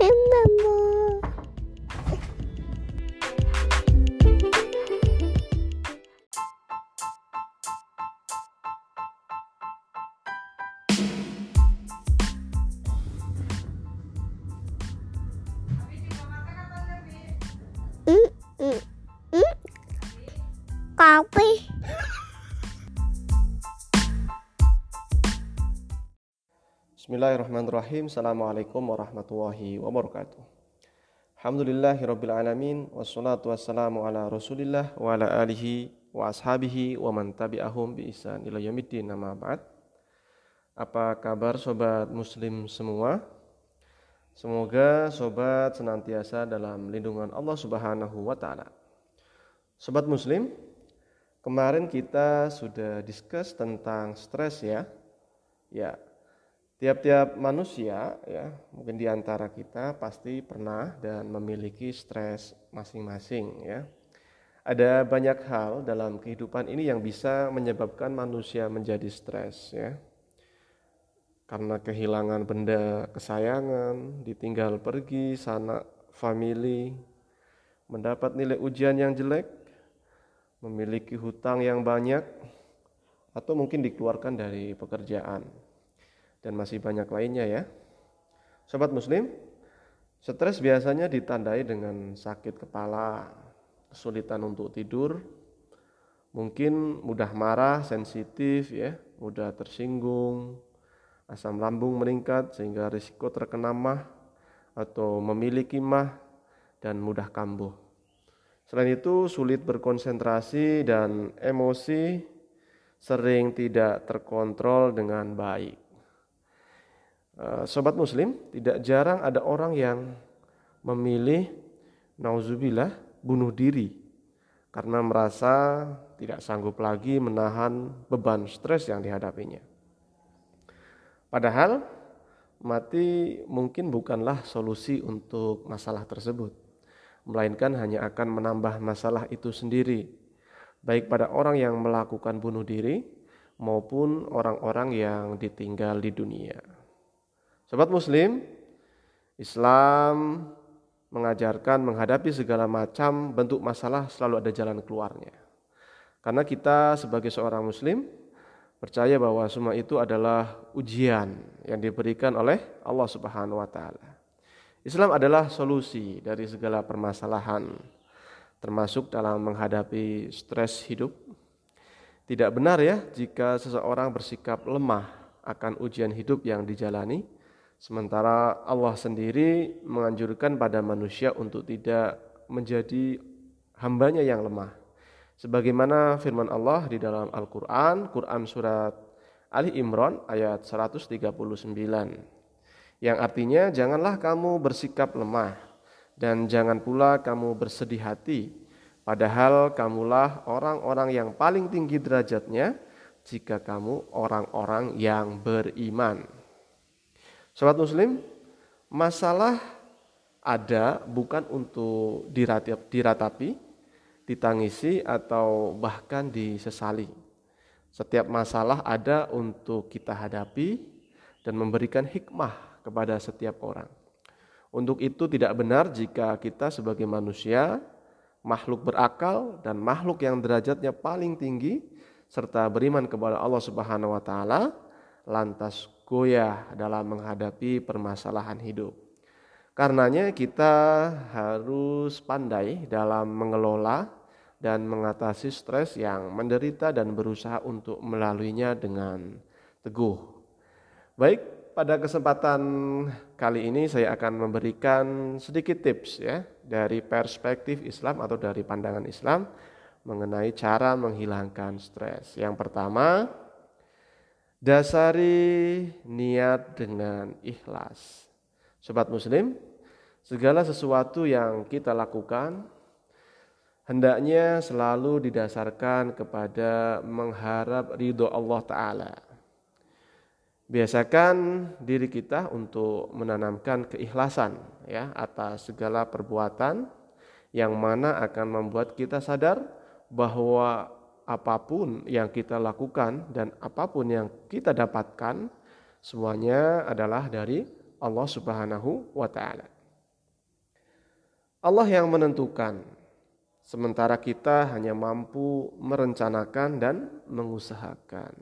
in the morning. Bismillahirrahmanirrahim. Assalamualaikum warahmatullahi wabarakatuh. Alhamdulillahirabbil alamin wassalatu wassalamu ala Rasulillah wa ala alihi wa ashabihi wa man tabi'ahum bi ihsan ila yaumiddin nama ba'd. Apa kabar sobat muslim semua? Semoga sobat senantiasa dalam lindungan Allah Subhanahu wa taala. Sobat muslim, kemarin kita sudah discuss tentang stres ya. Ya, Tiap-tiap manusia ya, mungkin di antara kita pasti pernah dan memiliki stres masing-masing ya. Ada banyak hal dalam kehidupan ini yang bisa menyebabkan manusia menjadi stres ya. Karena kehilangan benda kesayangan, ditinggal pergi sana family, mendapat nilai ujian yang jelek, memiliki hutang yang banyak, atau mungkin dikeluarkan dari pekerjaan dan masih banyak lainnya ya. Sobat muslim, stres biasanya ditandai dengan sakit kepala, kesulitan untuk tidur, mungkin mudah marah, sensitif ya, mudah tersinggung, asam lambung meningkat sehingga risiko terkena mah atau memiliki mah dan mudah kambuh. Selain itu sulit berkonsentrasi dan emosi sering tidak terkontrol dengan baik. Eh, sobat muslim, tidak jarang ada orang yang memilih nauzubillah bunuh diri karena merasa tidak sanggup lagi menahan beban stres yang dihadapinya. Padahal mati mungkin bukanlah solusi untuk masalah tersebut, melainkan hanya akan menambah masalah itu sendiri, baik pada orang yang melakukan bunuh diri maupun orang-orang yang ditinggal di dunia. Sobat Muslim, Islam mengajarkan menghadapi segala macam bentuk masalah selalu ada jalan keluarnya. Karena kita sebagai seorang Muslim percaya bahwa semua itu adalah ujian yang diberikan oleh Allah Subhanahu wa Ta'ala. Islam adalah solusi dari segala permasalahan, termasuk dalam menghadapi stres hidup. Tidak benar ya jika seseorang bersikap lemah akan ujian hidup yang dijalani Sementara Allah sendiri menganjurkan pada manusia untuk tidak menjadi hambanya yang lemah. Sebagaimana firman Allah di dalam Al-Quran, Quran Surat Ali Imran ayat 139. Yang artinya janganlah kamu bersikap lemah dan jangan pula kamu bersedih hati. Padahal kamulah orang-orang yang paling tinggi derajatnya jika kamu orang-orang yang beriman. Sobat muslim, masalah ada bukan untuk diratapi, ditangisi atau bahkan disesali. Setiap masalah ada untuk kita hadapi dan memberikan hikmah kepada setiap orang. Untuk itu tidak benar jika kita sebagai manusia, makhluk berakal dan makhluk yang derajatnya paling tinggi serta beriman kepada Allah Subhanahu wa taala lantas goyah dalam menghadapi permasalahan hidup. Karenanya kita harus pandai dalam mengelola dan mengatasi stres yang menderita dan berusaha untuk melaluinya dengan teguh. Baik, pada kesempatan kali ini saya akan memberikan sedikit tips ya dari perspektif Islam atau dari pandangan Islam mengenai cara menghilangkan stres. Yang pertama, Dasari niat dengan ikhlas. Sobat muslim, segala sesuatu yang kita lakukan hendaknya selalu didasarkan kepada mengharap ridho Allah Ta'ala. Biasakan diri kita untuk menanamkan keikhlasan ya atas segala perbuatan yang mana akan membuat kita sadar bahwa apa pun yang kita lakukan dan apa pun yang kita dapatkan semuanya adalah dari Allah Subhanahu wa taala. Allah yang menentukan, sementara kita hanya mampu merencanakan dan mengusahakan.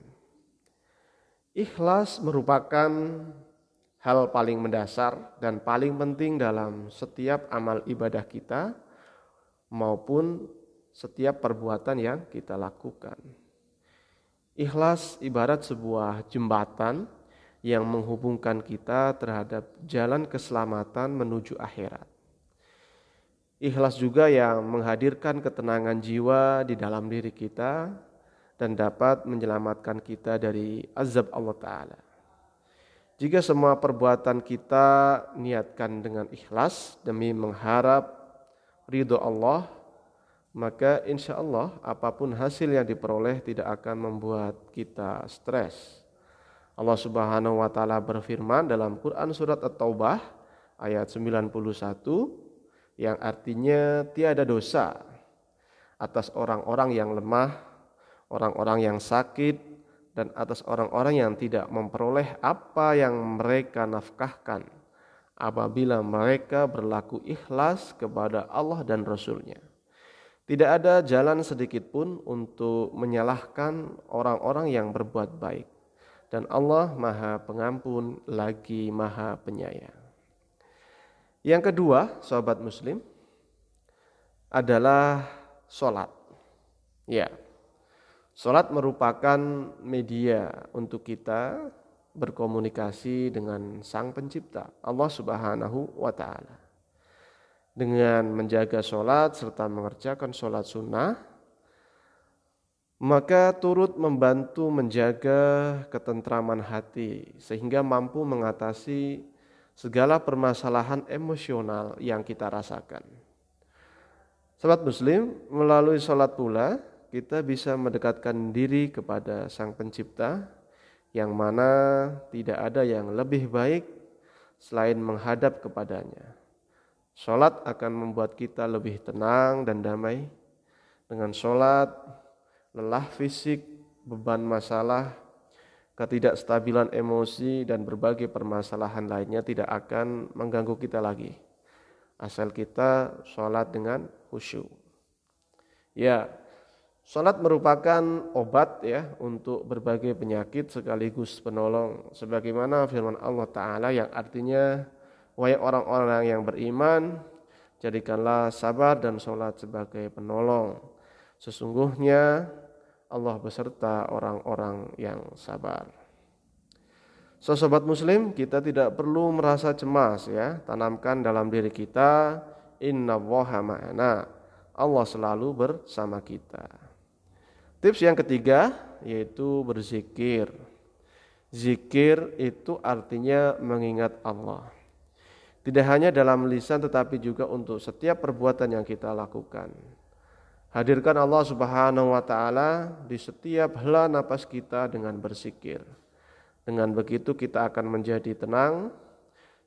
Ikhlas merupakan hal paling mendasar dan paling penting dalam setiap amal ibadah kita maupun setiap perbuatan yang kita lakukan. Ikhlas ibarat sebuah jembatan yang menghubungkan kita terhadap jalan keselamatan menuju akhirat. Ikhlas juga yang menghadirkan ketenangan jiwa di dalam diri kita dan dapat menyelamatkan kita dari azab Allah Ta'ala. Jika semua perbuatan kita niatkan dengan ikhlas demi mengharap ridho Allah, maka insya Allah apa pun hasil yang diperoleh tidak akan membuat kita stres. Allah Subhanahu wa taala berfirman dalam Quran surat At-Taubah ayat 91 yang artinya tiada dosa atas orang-orang yang lemah, orang-orang yang sakit dan atas orang-orang yang tidak memperoleh apa yang mereka nafkahkan apabila mereka berlaku ikhlas kepada Allah dan Rasul-Nya. Tidak ada jalan sedikit pun untuk menyalahkan orang-orang yang berbuat baik dan Allah Maha Pengampun lagi Maha Penyayang. Yang kedua, sahabat Muslim, adalah sholat. Ya, sholat merupakan media untuk kita berkomunikasi dengan Sang Pencipta, Allah Subhanahu wa Ta'ala. Dengan menjaga sholat serta mengerjakan sholat sunnah, maka turut membantu menjaga ketentraman hati sehingga mampu mengatasi segala permasalahan emosional yang kita rasakan. Sobat muslim, melalui sholat pula kita bisa mendekatkan diri kepada sang pencipta yang mana tidak ada yang lebih baik selain menghadap kepadanya. Sholat akan membuat kita lebih tenang dan damai. Dengan sholat, lelah fisik, beban masalah, ketidakstabilan emosi, dan berbagai permasalahan lainnya tidak akan mengganggu kita lagi. Asal kita sholat dengan khusyuk. Ya, sholat merupakan obat ya untuk berbagai penyakit sekaligus penolong. Sebagaimana firman Allah Ta'ala yang artinya, Wahai orang-orang yang beriman, jadikanlah sabar dan sholat sebagai penolong. Sesungguhnya Allah beserta orang-orang yang sabar. So sobat muslim, kita tidak perlu merasa cemas ya. Tanamkan dalam diri kita inna woha ma'ana. Allah selalu bersama kita. Tips yang ketiga yaitu berzikir. Zikir itu artinya mengingat Allah. Tidak hanya dalam lisan tetapi juga untuk setiap perbuatan yang kita lakukan. Hadirkan Allah Subhanahu wa taala di setiap hela napas kita dengan bersikir. Dengan begitu kita akan menjadi tenang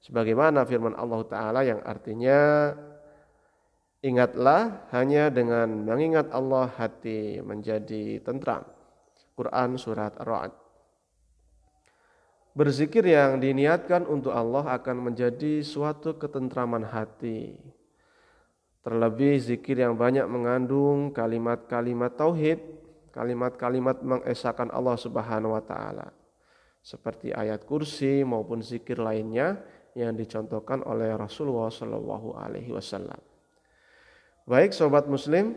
sebagaimana firman Allah taala yang artinya ingatlah hanya dengan mengingat Allah hati menjadi tentram. Quran surat Ar-Ra'd. Berzikir yang diniatkan untuk Allah akan menjadi suatu ketentraman hati Terlebih zikir yang banyak mengandung kalimat-kalimat tauhid, kalimat-kalimat mengesahkan Allah Subhanahu wa taala. Seperti ayat kursi maupun zikir lainnya yang dicontohkan oleh Rasulullah Shallallahu alaihi wasallam. Baik sobat muslim,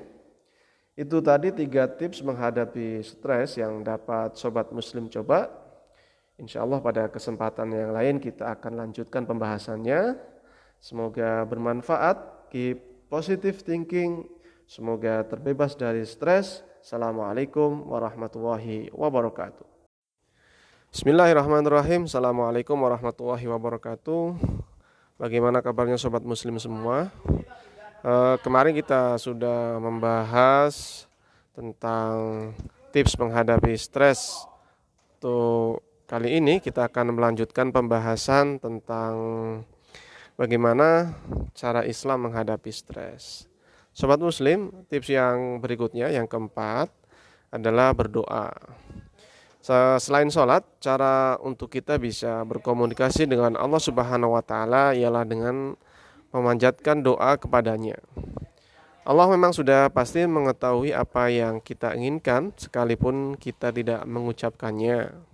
itu tadi tiga tips menghadapi stres yang dapat sobat muslim coba. Insya Allah pada kesempatan yang lain kita akan lanjutkan pembahasannya. Semoga bermanfaat. Keep positive thinking. Semoga terbebas dari stres. Assalamualaikum warahmatullahi wabarakatuh. Bismillahirrahmanirrahim. Assalamualaikum warahmatullahi wabarakatuh. Bagaimana kabarnya sobat muslim semua? Uh, kemarin kita sudah membahas tentang tips menghadapi stres. Untuk kali ini kita akan melanjutkan pembahasan tentang bagaimana cara Islam menghadapi stres. Sobat Muslim, tips yang berikutnya, yang keempat adalah berdoa. Selain sholat, cara untuk kita bisa berkomunikasi dengan Allah Subhanahu wa Ta'ala ialah dengan memanjatkan doa kepadanya. Allah memang sudah pasti mengetahui apa yang kita inginkan sekalipun kita tidak mengucapkannya.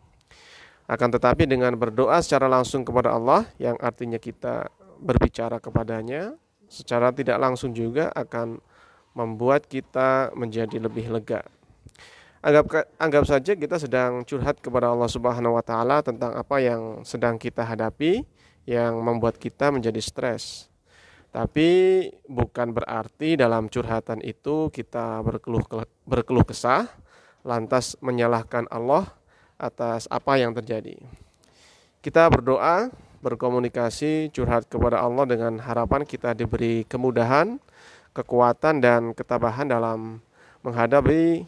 Akan tetapi dengan berdoa secara langsung kepada Allah yang artinya kita berbicara kepadanya secara tidak langsung juga akan membuat kita menjadi lebih lega. Anggap anggap saja kita sedang curhat kepada Allah Subhanahu wa taala tentang apa yang sedang kita hadapi yang membuat kita menjadi stres. Tapi bukan berarti dalam curhatan itu kita berkeluh berkeluh kesah lantas menyalahkan Allah atas apa yang terjadi. Kita berdoa, berkomunikasi, curhat kepada Allah dengan harapan kita diberi kemudahan, kekuatan dan ketabahan dalam menghadapi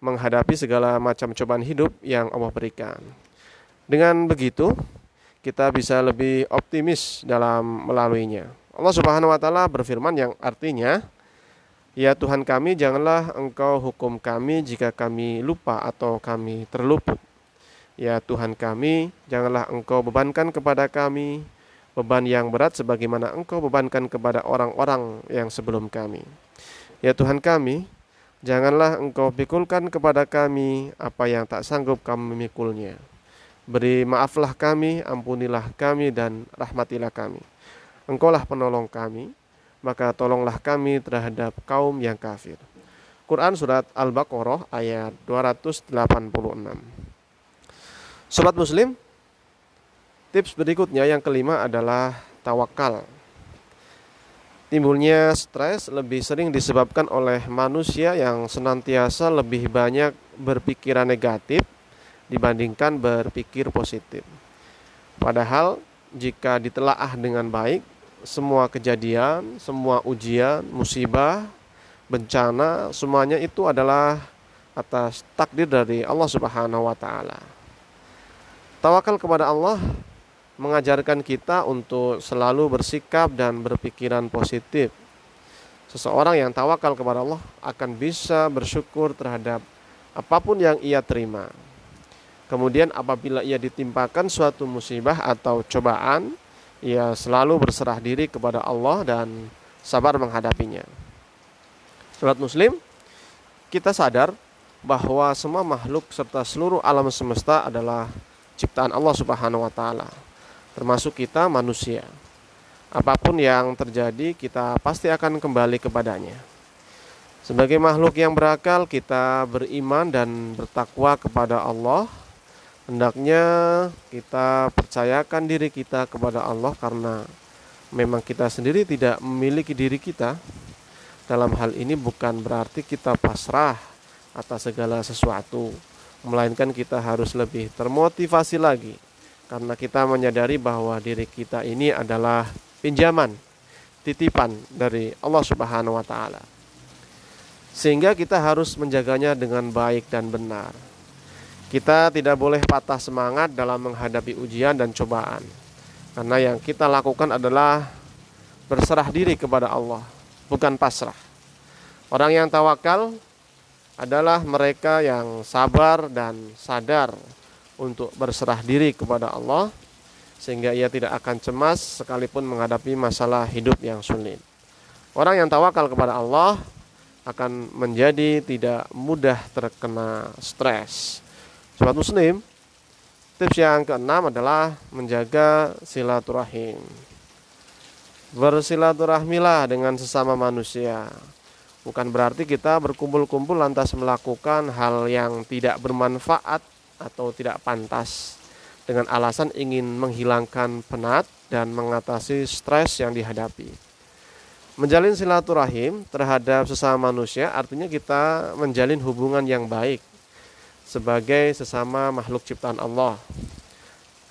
menghadapi segala macam cobaan hidup yang Allah berikan. Dengan begitu, kita bisa lebih optimis dalam melaluinya. Allah Subhanahu wa taala berfirman yang artinya Ya Tuhan kami, janganlah Engkau hukum kami jika kami lupa atau kami terluput. Ya Tuhan kami, janganlah Engkau bebankan kepada kami beban yang berat sebagaimana Engkau bebankan kepada orang-orang yang sebelum kami. Ya Tuhan kami, janganlah Engkau pikulkan kepada kami apa yang tak sanggup kami memikulnya. Beri maaflah kami, ampunilah kami dan rahmatilah kami. Engkaulah penolong kami, maka tolonglah kami terhadap kaum yang kafir. Quran Surat Al-Baqarah ayat 286 Sobat Muslim, tips berikutnya yang kelima adalah tawakal. Timbulnya stres lebih sering disebabkan oleh manusia yang senantiasa lebih banyak berpikiran negatif dibandingkan berpikir positif. Padahal jika ditelaah dengan baik, semua kejadian, semua ujian, musibah, bencana, semuanya itu adalah atas takdir dari Allah Subhanahu wa taala. Tawakal kepada Allah mengajarkan kita untuk selalu bersikap dan berpikiran positif. Seseorang yang tawakal kepada Allah akan bisa bersyukur terhadap apa pun yang ia terima. Kemudian apabila ia ditimpakan suatu musibah atau cobaan, ia selalu berserah diri kepada Allah dan sabar menghadapinya. Sobat muslim, kita sadar bahwa semua makhluk serta seluruh alam semesta adalah ciptaan Allah Subhanahu wa taala, termasuk kita manusia. Apa pun yang terjadi, kita pasti akan kembali kepadanya. Sebagai makhluk yang berakal, kita beriman dan bertakwa kepada Allah hendaknya kita percayakan diri kita kepada Allah karena memang kita sendiri tidak memiliki diri kita. Dalam hal ini bukan berarti kita pasrah atas segala sesuatu, melainkan kita harus lebih termotivasi lagi karena kita menyadari bahwa diri kita ini adalah pinjaman, titipan dari Allah Subhanahu wa taala. Sehingga kita harus menjaganya dengan baik dan benar. Kita tidak boleh patah semangat dalam menghadapi ujian dan cobaan. Karena yang kita lakukan adalah berserah diri kepada Allah, bukan pasrah. Orang yang tawakal adalah mereka yang sabar dan sadar untuk berserah diri kepada Allah sehingga ia tidak akan cemas sekalipun menghadapi masalah hidup yang sulit. Orang yang tawakal kepada Allah akan menjadi tidak mudah terkena stres Sobat Muslim, tips yang keenam adalah menjaga silaturahim. Bersilaturahmilah dengan sesama manusia. Bukan berarti kita berkumpul-kumpul lantas melakukan hal yang tidak bermanfaat atau tidak pantas dengan alasan ingin menghilangkan penat dan mengatasi stres yang dihadapi. Menjalin silaturahim terhadap sesama manusia artinya kita menjalin hubungan yang baik sebagai sesama makhluk ciptaan Allah.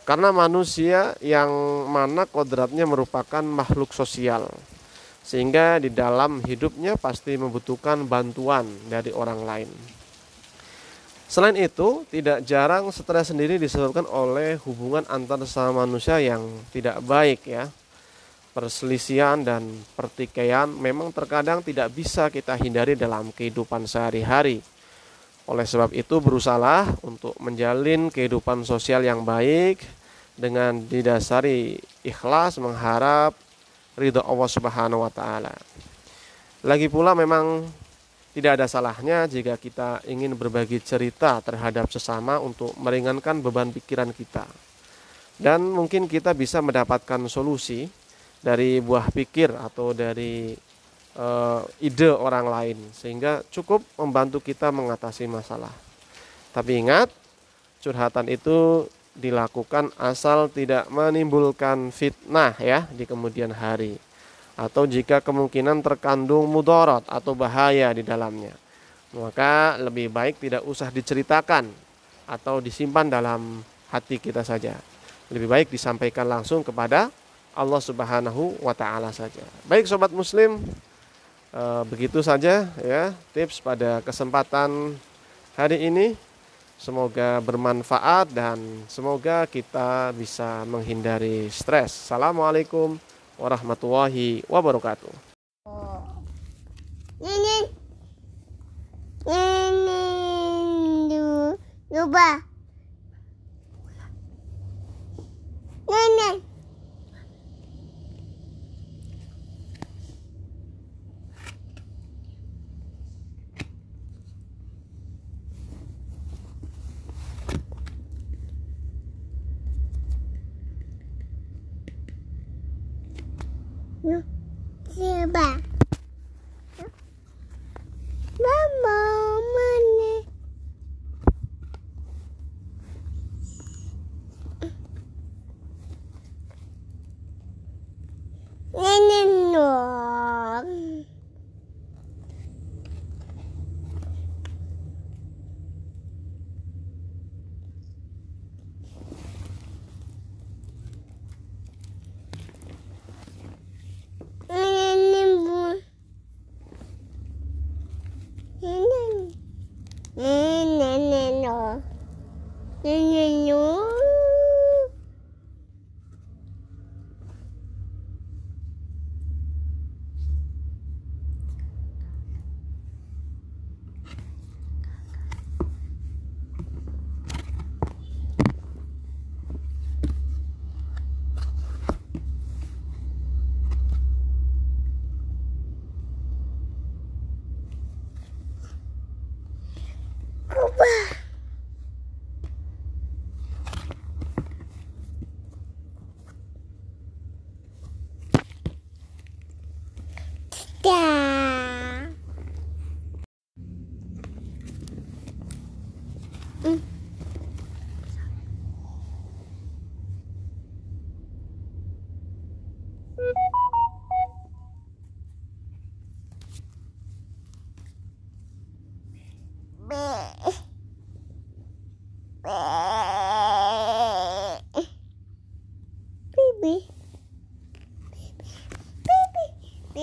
Karena manusia yang mana kodratnya merupakan makhluk sosial. Sehingga di dalam hidupnya pasti membutuhkan bantuan dari orang lain. Selain itu, tidak jarang stres sendiri disebabkan oleh hubungan antar sesama manusia yang tidak baik ya. Perselisihan dan pertikaian memang terkadang tidak bisa kita hindari dalam kehidupan sehari-hari oleh sebab itu berusahalah untuk menjalin kehidupan sosial yang baik dengan didasari ikhlas mengharap ridho Allah Subhanahu wa taala. Lagi pula memang tidak ada salahnya jika kita ingin berbagi cerita terhadap sesama untuk meringankan beban pikiran kita. Dan mungkin kita bisa mendapatkan solusi dari buah pikir atau dari uh, ide orang lain sehingga cukup membantu kita mengatasi masalah. Tapi ingat, curhatan itu dilakukan asal tidak menimbulkan fitnah ya di kemudian hari atau jika kemungkinan terkandung mudarat atau bahaya di dalamnya. Maka lebih baik tidak usah diceritakan atau disimpan dalam hati kita saja. Lebih baik disampaikan langsung kepada Allah Subhanahu wa taala saja. Baik sobat muslim, eh, begitu saja ya tips pada kesempatan hari ini. Semoga bermanfaat dan semoga kita bisa menghindari stres. Assalamualaikum warahmatullahi wabarakatuh. Ini ini lupa. Nenek. Coba. Mama,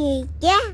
chị chứ?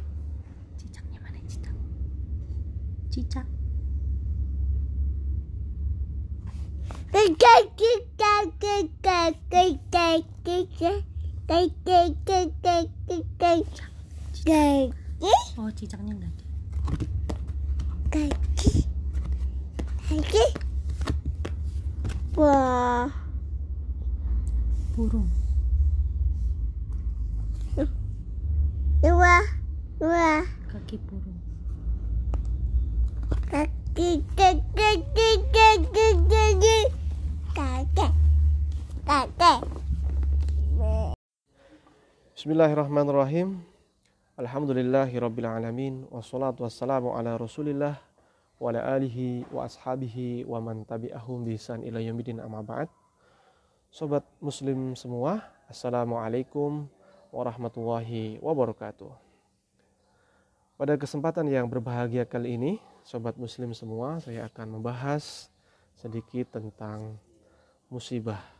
Bismillahirrahmanirrahim. Alhamdulillahirabbil alamin wassalatu wassalamu ala Rasulillah wa ala alihi wa ashabihi wa man tabi'ahum bi ihsan ila yaumil amma ba'd. Sobat muslim semua, Assalamualaikum warahmatullahi wabarakatuh. Pada kesempatan yang berbahagia kali ini, sobat muslim semua, saya akan membahas sedikit tentang musibah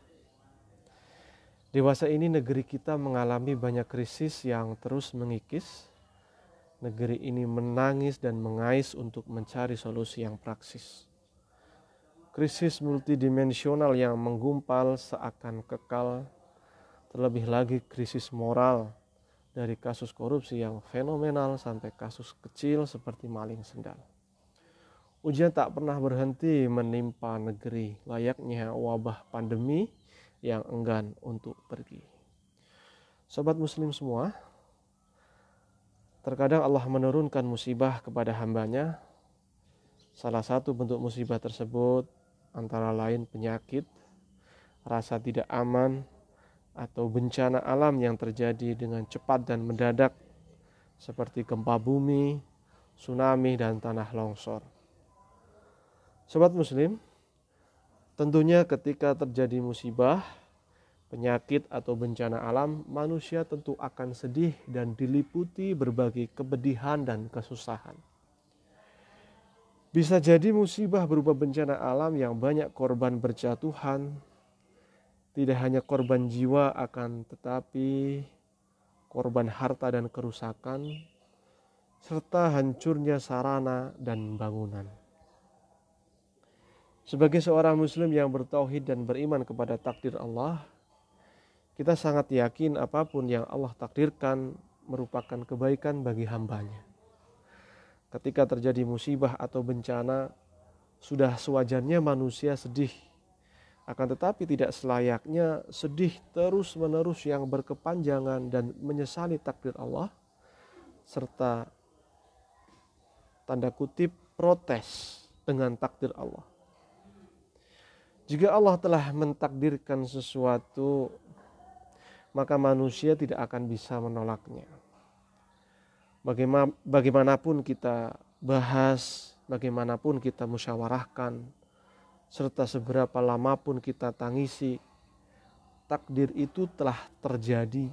Dewasa ini negeri kita mengalami banyak krisis yang terus mengikis. Negeri ini menangis dan mengais untuk mencari solusi yang praksis. Krisis multidimensional yang menggumpal seakan kekal, terlebih lagi krisis moral dari kasus korupsi yang fenomenal sampai kasus kecil seperti maling sendal. Ujian tak pernah berhenti menimpa negeri layaknya wabah pandemi yang enggan untuk pergi. Sobat muslim semua, terkadang Allah menurunkan musibah kepada hambanya. Salah satu bentuk musibah tersebut antara lain penyakit, rasa tidak aman, atau bencana alam yang terjadi dengan cepat dan mendadak seperti gempa bumi, tsunami, dan tanah longsor. Sobat muslim, Tentunya ketika terjadi musibah, penyakit atau bencana alam, manusia tentu akan sedih dan diliputi berbagai kepedihan dan kesusahan. Bisa jadi musibah berupa bencana alam yang banyak korban berjatuhan, tidak hanya korban jiwa akan tetapi korban harta dan kerusakan, serta hancurnya sarana dan bangunan. Sebagai seorang muslim yang bertauhid dan beriman kepada takdir Allah, kita sangat yakin apa pun yang Allah takdirkan merupakan kebaikan bagi hambanya. Ketika terjadi musibah atau bencana, sudah sewajarnya manusia sedih. Akan tetapi tidak selayaknya sedih terus-menerus yang berkepanjangan dan menyesali takdir Allah, serta tanda kutip protes dengan takdir Allah. Jika Allah telah mentakdirkan sesuatu, maka manusia tidak akan bisa menolaknya. bagaimanapun kita bahas, bagaimanapun kita musyawarahkan, serta seberapa lama pun kita tangisi, takdir itu telah terjadi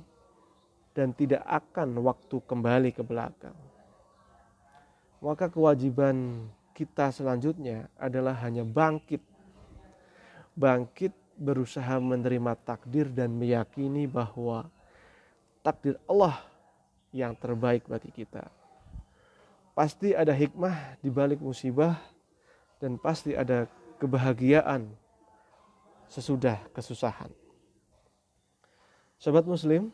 dan tidak akan waktu kembali ke belakang. Maka kewajiban kita selanjutnya adalah hanya bangkit bangkit berusaha menerima takdir dan meyakini bahwa takdir Allah yang terbaik bagi kita. Pasti ada hikmah di balik musibah dan pasti ada kebahagiaan sesudah kesusahan. Sobat muslim,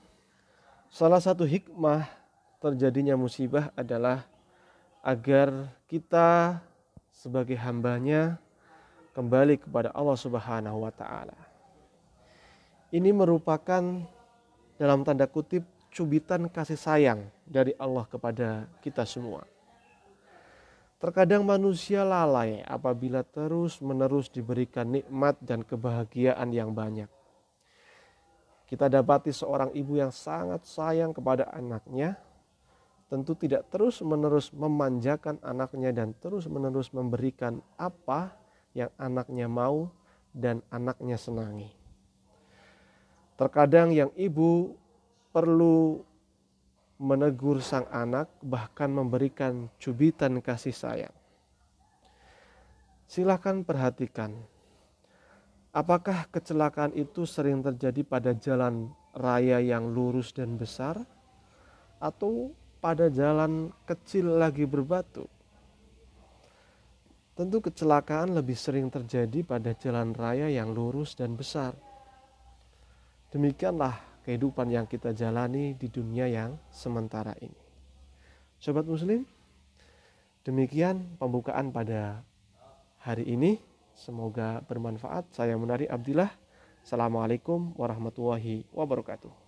salah satu hikmah terjadinya musibah adalah agar kita sebagai hambanya kembali kepada Allah Subhanahu wa taala. Ini merupakan dalam tanda kutip cubitan kasih sayang dari Allah kepada kita semua. Terkadang manusia lalai apabila terus-menerus diberikan nikmat dan kebahagiaan yang banyak. Kita dapati seorang ibu yang sangat sayang kepada anaknya, tentu tidak terus-menerus memanjakan anaknya dan terus-menerus memberikan apa yang anaknya mau dan anaknya senangi. Terkadang yang ibu perlu menegur sang anak, bahkan memberikan cubitan kasih sayang. Silahkan perhatikan, apakah kecelakaan itu sering terjadi pada jalan raya yang lurus dan besar, atau pada jalan kecil lagi berbatu? Tentu kecelakaan lebih sering terjadi pada jalan raya yang lurus dan besar. Demikianlah kehidupan yang kita jalani di dunia yang sementara ini. Sobat muslim, demikian pembukaan pada hari ini. Semoga bermanfaat. Saya Menari Abdillah Assalamualaikum warahmatullahi wabarakatuh.